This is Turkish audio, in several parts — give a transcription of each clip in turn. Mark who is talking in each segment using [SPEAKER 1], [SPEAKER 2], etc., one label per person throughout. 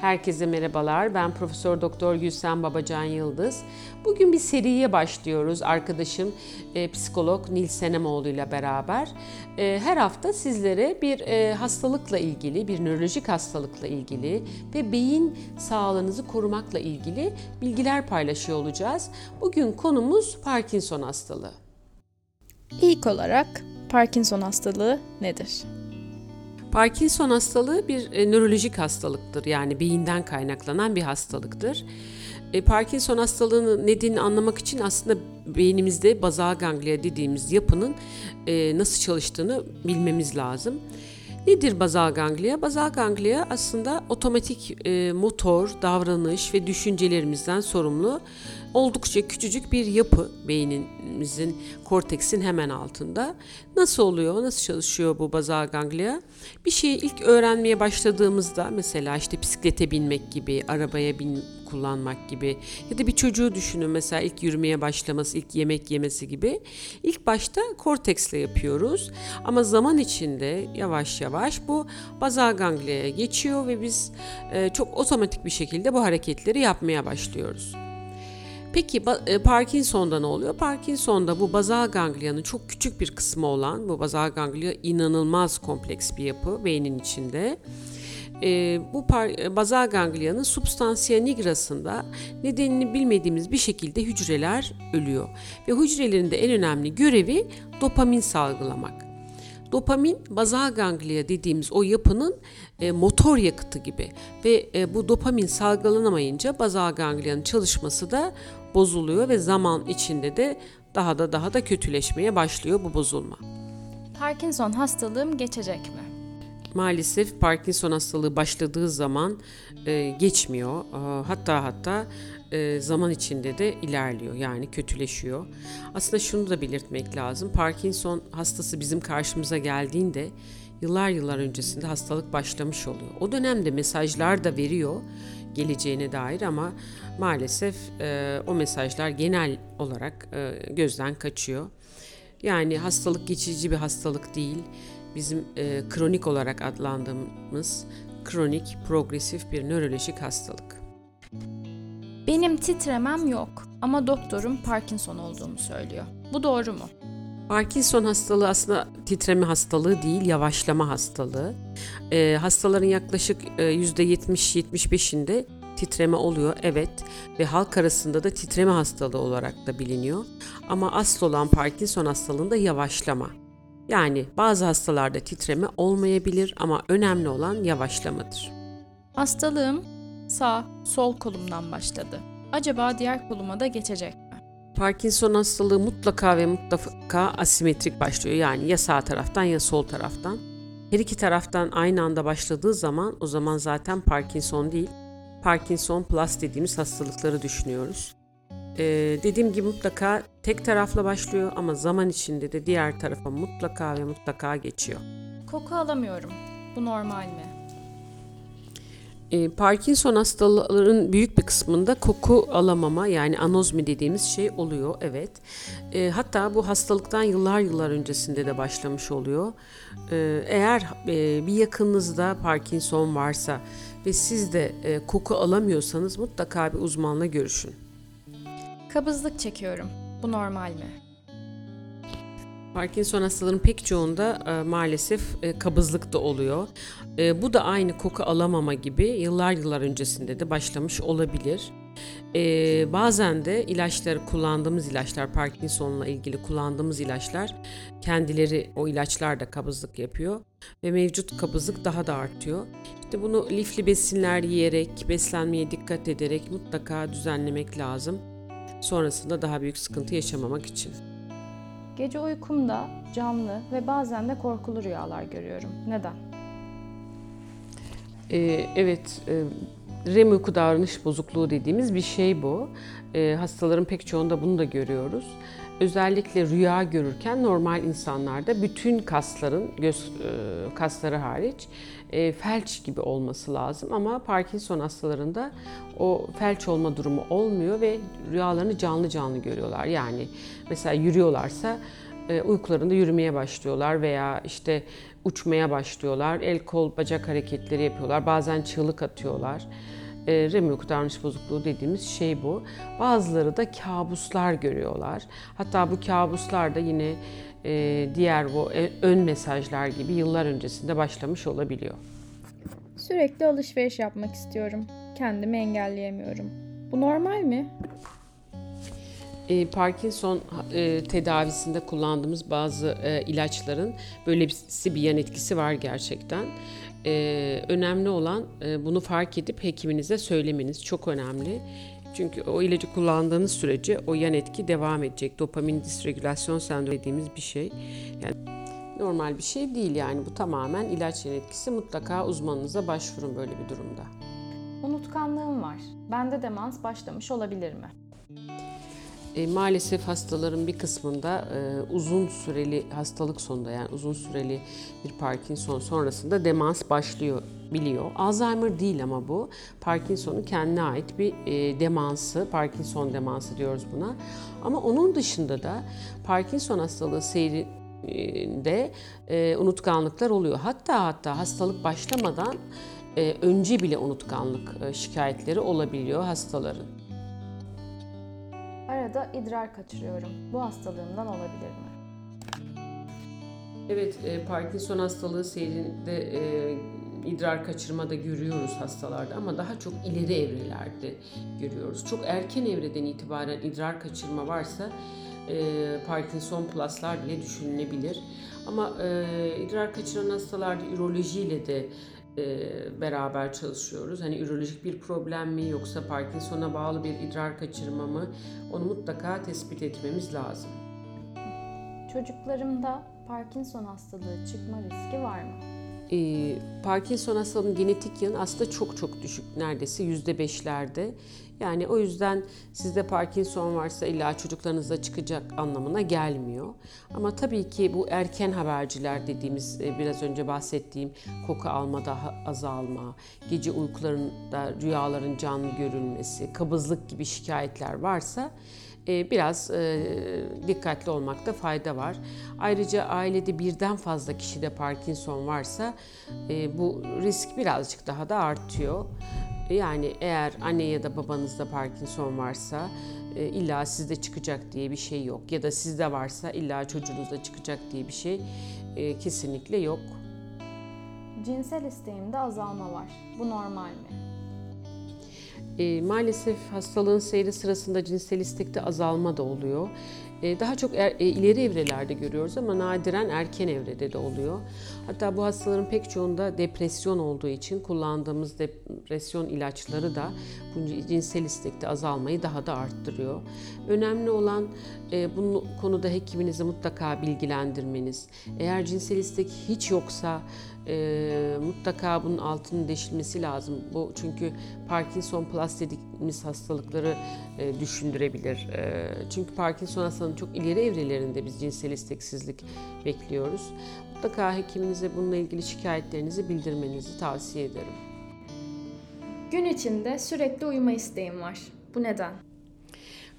[SPEAKER 1] Herkese merhabalar. Ben Profesör Doktor Gülsen Babacan Yıldız. Bugün bir seriye başlıyoruz. Arkadaşım e, psikolog Nil Senemoğlu ile beraber. E, her hafta sizlere bir e, hastalıkla ilgili, bir nörolojik hastalıkla ilgili ve beyin sağlığınızı korumakla ilgili bilgiler paylaşıyor olacağız. Bugün konumuz Parkinson hastalığı.
[SPEAKER 2] İlk olarak Parkinson hastalığı nedir?
[SPEAKER 1] Parkinson hastalığı bir e, nörolojik hastalıktır. Yani beyinden kaynaklanan bir hastalıktır. E, Parkinson hastalığının nedenini anlamak için aslında beynimizde bazal ganglia dediğimiz yapının e, nasıl çalıştığını bilmemiz lazım. Nedir bazal ganglia? Bazal ganglia aslında otomatik e, motor, davranış ve düşüncelerimizden sorumlu oldukça küçücük bir yapı beynimizin, korteksin hemen altında. Nasıl oluyor, nasıl çalışıyor bu bazal ganglia? Bir şeyi ilk öğrenmeye başladığımızda mesela işte bisiklete binmek gibi, arabaya bin kullanmak gibi ya da bir çocuğu düşünün mesela ilk yürümeye başlaması, ilk yemek yemesi gibi. İlk başta korteksle yapıyoruz ama zaman içinde yavaş yavaş bu bazal ganglia'ya geçiyor ve biz e, çok otomatik bir şekilde bu hareketleri yapmaya başlıyoruz. Peki e, Parkinson'da ne oluyor? Parkinson'da bu bazal ganglia'nın çok küçük bir kısmı olan bu bazal ganglia inanılmaz kompleks bir yapı beynin içinde. E, bu par- bazal ganglia'nın substansiya nigrasında nedenini bilmediğimiz bir şekilde hücreler ölüyor. Ve hücrelerin de en önemli görevi dopamin salgılamak. Dopamin bazal ganglia dediğimiz o yapının e, motor yakıtı gibi ve e, bu dopamin salgılanamayınca bazal ganglia'nın çalışması da bozuluyor ve zaman içinde de daha da daha da kötüleşmeye başlıyor bu bozulma.
[SPEAKER 2] Parkinson hastalığım geçecek mi?
[SPEAKER 1] Maalesef Parkinson hastalığı başladığı zaman e, geçmiyor. E, hatta hatta e, zaman içinde de ilerliyor yani kötüleşiyor. Aslında şunu da belirtmek lazım. Parkinson hastası bizim karşımıza geldiğinde yıllar yıllar öncesinde hastalık başlamış oluyor. O dönemde mesajlar da veriyor geleceğine dair ama maalesef e, o mesajlar genel olarak e, gözden kaçıyor. Yani hastalık geçici bir hastalık değil. Bizim e, kronik olarak adlandığımız kronik progresif bir nörolojik hastalık.
[SPEAKER 2] Benim titremem yok ama doktorum Parkinson olduğumu söylüyor. Bu doğru mu?
[SPEAKER 1] Parkinson hastalığı aslında titreme hastalığı değil, yavaşlama hastalığı. Ee, hastaların yaklaşık e, %70-75'inde titreme oluyor evet ve halk arasında da titreme hastalığı olarak da biliniyor. Ama asıl olan Parkinson hastalığında yavaşlama. Yani bazı hastalarda titreme olmayabilir ama önemli olan yavaşlamadır.
[SPEAKER 2] Hastalığım sağ, sol kolumdan başladı. Acaba diğer koluma da geçecek mi?
[SPEAKER 1] Parkinson hastalığı mutlaka ve mutlaka asimetrik başlıyor. Yani ya sağ taraftan ya sol taraftan. Her iki taraftan aynı anda başladığı zaman o zaman zaten Parkinson değil, Parkinson Plus dediğimiz hastalıkları düşünüyoruz. Ee, dediğim gibi mutlaka tek tarafla başlıyor ama zaman içinde de diğer tarafa mutlaka ve mutlaka geçiyor.
[SPEAKER 2] Koku alamıyorum. Bu normal mi?
[SPEAKER 1] Ee, Parkinson hastaların büyük bir kısmında koku alamama yani anozmi dediğimiz şey oluyor evet. E, hatta bu hastalıktan yıllar yıllar öncesinde de başlamış oluyor. E, eğer e, bir yakınınızda Parkinson varsa ve siz de e, koku alamıyorsanız mutlaka bir uzmanla görüşün.
[SPEAKER 2] Kabızlık çekiyorum. Bu normal mi?
[SPEAKER 1] Parkinson hastalarının pek çoğunda e, maalesef e, kabızlık da oluyor. E, bu da aynı koku alamama gibi yıllar yıllar öncesinde de başlamış olabilir. E, bazen de ilaçları kullandığımız ilaçlar Parkinson'la ilgili kullandığımız ilaçlar kendileri o ilaçlar da kabızlık yapıyor ve mevcut kabızlık daha da artıyor. İşte bunu lifli besinler yiyerek, beslenmeye dikkat ederek mutlaka düzenlemek lazım. Sonrasında daha büyük sıkıntı yaşamamak için.
[SPEAKER 2] Gece uykumda canlı ve bazen de korkulu rüyalar görüyorum. Neden?
[SPEAKER 1] Ee, evet, e, REM uyku davranış bozukluğu dediğimiz bir şey bu. E, hastaların pek çoğunda bunu da görüyoruz. Özellikle rüya görürken normal insanlarda bütün kasların, göz e, kasları hariç e, felç gibi olması lazım. Ama Parkinson hastalarında o felç olma durumu olmuyor ve rüyalarını canlı canlı görüyorlar. Yani mesela yürüyorlarsa e, uykularında yürümeye başlıyorlar veya işte uçmaya başlıyorlar. El kol bacak hareketleri yapıyorlar. Bazen çığlık atıyorlar. E, REM uyku davranış bozukluğu dediğimiz şey bu. Bazıları da kabuslar görüyorlar. Hatta bu kabuslar da yine e, diğer bu e, ön mesajlar gibi yıllar öncesinde başlamış olabiliyor.
[SPEAKER 2] Sürekli alışveriş yapmak istiyorum. Kendimi engelleyemiyorum. Bu normal mi?
[SPEAKER 1] E, Parkinson e, tedavisinde kullandığımız bazı e, ilaçların böyle bir, bir yan etkisi var gerçekten. E, önemli olan e, bunu fark edip hekiminize söylemeniz çok önemli. Çünkü o ilacı kullandığınız sürece o yan etki devam edecek. Dopamin disregülasyon sendromu dediğimiz bir şey. Yani normal bir şey değil yani bu tamamen ilaç yan etkisi. Mutlaka uzmanınıza başvurun böyle bir durumda.
[SPEAKER 2] Unutkanlığım var. Bende demans başlamış olabilir mi?
[SPEAKER 1] E, maalesef hastaların bir kısmında e, uzun süreli hastalık sonunda yani uzun süreli bir Parkinson sonrasında demans başlıyor biliyor. Alzheimer değil ama bu. Parkinson'un kendine ait bir e, demansı, Parkinson demansı diyoruz buna. Ama onun dışında da Parkinson hastalığı seyrinde e, unutkanlıklar oluyor. Hatta hatta hastalık başlamadan e, önce bile unutkanlık e, şikayetleri olabiliyor hastaların.
[SPEAKER 2] Arada idrar kaçırıyorum. Bu hastalığımdan olabilir mi?
[SPEAKER 1] Evet, e, Parkinson hastalığı seyrinde e, idrar kaçırma da görüyoruz hastalarda ama daha çok ileri evrelerde görüyoruz. Çok erken evreden itibaren idrar kaçırma varsa e, Parkinson pluslar bile düşünülebilir. Ama e, idrar kaçıran hastalarda ürolojiyle de beraber çalışıyoruz. Hani ürolojik bir problem mi yoksa Parkinson'a bağlı bir idrar kaçırma mı onu mutlaka tespit etmemiz lazım.
[SPEAKER 2] Çocuklarımda Parkinson hastalığı çıkma riski var mı?
[SPEAKER 1] Ee, Parkinson hastalığının genetik yanı aslında çok çok düşük. Neredeyse yüzde beşlerde. Yani o yüzden sizde Parkinson varsa illa çocuklarınızda çıkacak anlamına gelmiyor. Ama tabii ki bu erken haberciler dediğimiz e, biraz önce bahsettiğim koku almada azalma, gece uykularında rüyaların canlı görülmesi, kabızlık gibi şikayetler varsa e, biraz e, dikkatli olmakta fayda var. Ayrıca ailede birden fazla kişide Parkinson varsa bu risk birazcık daha da artıyor. Yani eğer anne ya da babanızda Parkinson varsa e, illa sizde çıkacak diye bir şey yok. Ya da sizde varsa illa çocuğunuzda çıkacak diye bir şey e, kesinlikle yok.
[SPEAKER 2] Cinsel isteğimde azalma var. Bu normal mi?
[SPEAKER 1] E, maalesef hastalığın seyri sırasında cinsel istekte azalma da oluyor. E, daha çok er, e, ileri evrelerde görüyoruz ama nadiren erken evrede de oluyor. Hatta bu hastaların pek çoğunda depresyon olduğu için kullandığımız depresyon ilaçları da bu cinsel istekte azalmayı daha da arttırıyor. Önemli olan e, bu konuda hekiminizi mutlaka bilgilendirmeniz. Eğer cinsel istek hiç yoksa e, mutlaka bunun altının deşilmesi lazım. Bu çünkü Parkinson plus dediğimiz hastalıkları e, düşündürebilir. E, çünkü Parkinson hastalığının çok ileri evrelerinde biz cinsel isteksizlik bekliyoruz. Mutlaka hekiminize bununla ilgili şikayetlerinizi bildirmenizi tavsiye ederim.
[SPEAKER 2] Gün içinde sürekli uyuma isteğim var. Bu neden?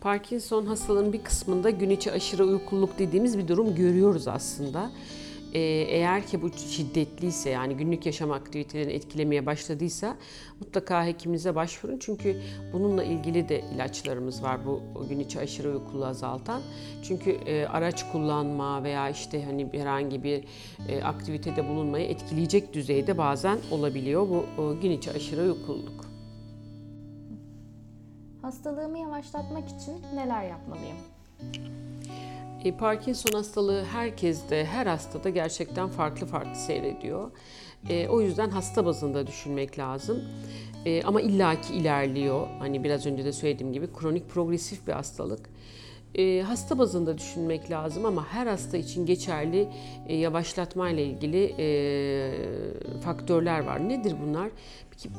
[SPEAKER 1] Parkinson hastalığının bir kısmında gün içi aşırı uykuluk dediğimiz bir durum görüyoruz aslında. Ee, eğer ki bu şiddetliyse yani günlük yaşam aktivitelerini etkilemeye başladıysa mutlaka hekiminize başvurun. Çünkü bununla ilgili de ilaçlarımız var bu gün içi aşırı uykulu azaltan. Çünkü e, araç kullanma veya işte hani herhangi bir e, aktivitede bulunmayı etkileyecek düzeyde bazen olabiliyor bu gün içi aşırı uykululuk.
[SPEAKER 2] Hastalığımı yavaşlatmak için neler yapmalıyım?
[SPEAKER 1] E, Parkinson hastalığı herkeste, her hastada gerçekten farklı farklı seyrediyor. E, o yüzden hasta bazında düşünmek lazım. E, ama illaki ilerliyor. Hani biraz önce de söylediğim gibi kronik progresif bir hastalık. E, hasta bazında düşünmek lazım ama her hasta için geçerli e, yavaşlatma ile ilgili e, faktörler var. Nedir bunlar?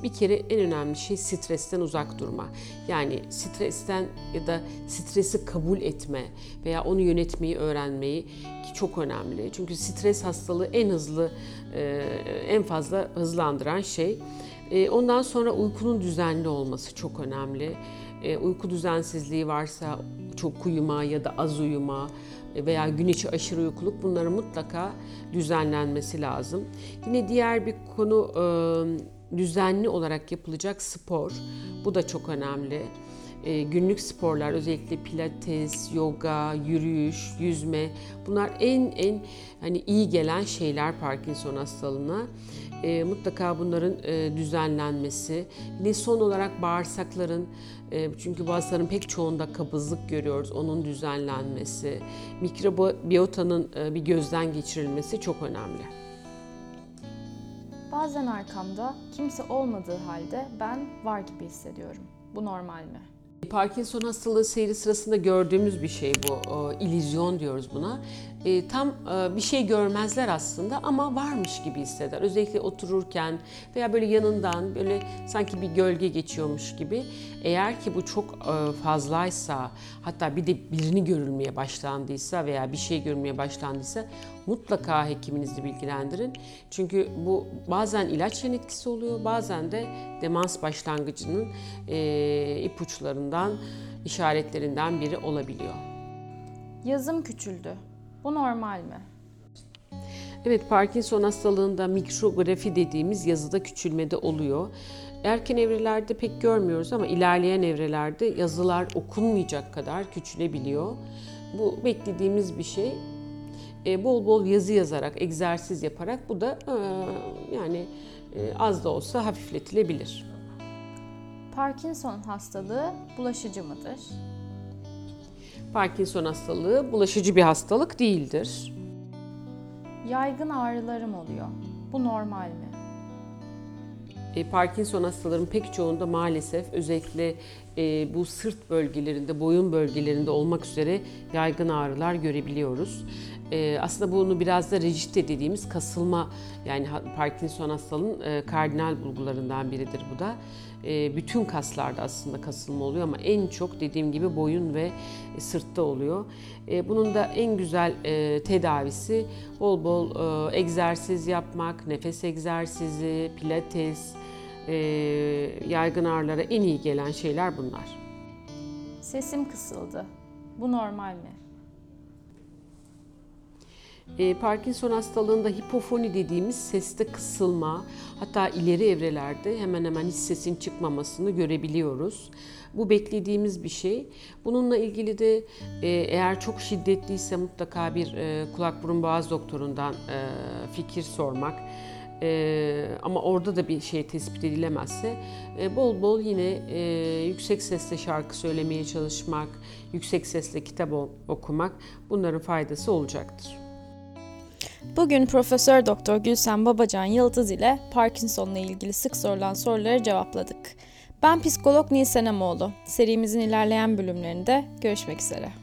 [SPEAKER 1] Bir, kere en önemli şey stresten uzak durma. Yani stresten ya da stresi kabul etme veya onu yönetmeyi öğrenmeyi ki çok önemli. Çünkü stres hastalığı en hızlı, en fazla hızlandıran şey ondan sonra uykunun düzenli olması çok önemli. E, uyku düzensizliği varsa çok uyuma ya da az uyuma veya gün içi aşırı uykuluk bunların mutlaka düzenlenmesi lazım. Yine diğer bir konu e, düzenli olarak yapılacak spor. Bu da çok önemli. E, günlük sporlar özellikle pilates, yoga, yürüyüş, yüzme bunlar en en hani iyi gelen şeyler Parkinson hastalığına. E, mutlaka bunların e, düzenlenmesi. Yine son olarak bağırsakların e, çünkü bazılarının pek çoğunda kabızlık görüyoruz. Onun düzenlenmesi, mikrobiyotanın e, bir gözden geçirilmesi çok önemli.
[SPEAKER 2] Bazen arkamda kimse olmadığı halde ben var gibi hissediyorum. Bu normal mi?
[SPEAKER 1] Parkinson hastalığı seyri sırasında gördüğümüz bir şey bu. E, illüzyon diyoruz buna. E, tam e, bir şey görmezler aslında ama varmış gibi hisseder. Özellikle otururken veya böyle yanından böyle sanki bir gölge geçiyormuş gibi. Eğer ki bu çok e, fazlaysa hatta bir de birini görülmeye başlandıysa veya bir şey görülmeye başlandıysa mutlaka hekiminizi bilgilendirin. Çünkü bu bazen ilaç yan etkisi oluyor bazen de demans başlangıcının e, ipuçlarından işaretlerinden biri olabiliyor.
[SPEAKER 2] Yazım küçüldü. Bu normal mi?
[SPEAKER 1] Evet, Parkinson hastalığında mikrografi dediğimiz yazıda küçülmede oluyor. Erken evrelerde pek görmüyoruz ama ilerleyen evrelerde yazılar okunmayacak kadar küçülebiliyor. Bu beklediğimiz bir şey. E, bol bol yazı yazarak, egzersiz yaparak bu da e, yani e, az da olsa hafifletilebilir.
[SPEAKER 2] Parkinson hastalığı bulaşıcı mıdır?
[SPEAKER 1] Parkinson hastalığı bulaşıcı bir hastalık değildir.
[SPEAKER 2] Yaygın ağrılarım oluyor. Bu normal mi?
[SPEAKER 1] E, Parkinson hastaların pek çoğunda maalesef özellikle e, bu sırt bölgelerinde, boyun bölgelerinde olmak üzere yaygın ağrılar görebiliyoruz. E, aslında bunu biraz da rejite dediğimiz kasılma yani Parkinson hastalığının e, kardinal bulgularından biridir bu da. E, bütün kaslarda aslında kasılma oluyor ama en çok dediğim gibi boyun ve sırtta oluyor. E, bunun da en güzel e, tedavisi bol bol e, egzersiz yapmak, nefes egzersizi, pilates, e, yaygın ağrılara en iyi gelen şeyler bunlar.
[SPEAKER 2] Sesim kısıldı. Bu normal mi?
[SPEAKER 1] E, Parkinson hastalığında hipofoni dediğimiz seste kısılma, hatta ileri evrelerde hemen hemen hiç sesin çıkmamasını görebiliyoruz. Bu beklediğimiz bir şey. Bununla ilgili de e, eğer çok şiddetliyse mutlaka bir e, kulak burun boğaz doktorundan e, fikir sormak. Ee, ama orada da bir şey tespit edilemezse e, bol bol yine e, yüksek sesle şarkı söylemeye çalışmak, yüksek sesle kitap okumak bunların faydası olacaktır.
[SPEAKER 2] Bugün Profesör Doktor Gülsen Babacan Yıldız ile Parkinson'la ilgili sık sorulan soruları cevapladık. Ben psikolog Nilsen Amoğlu. Serimizin ilerleyen bölümlerinde görüşmek üzere.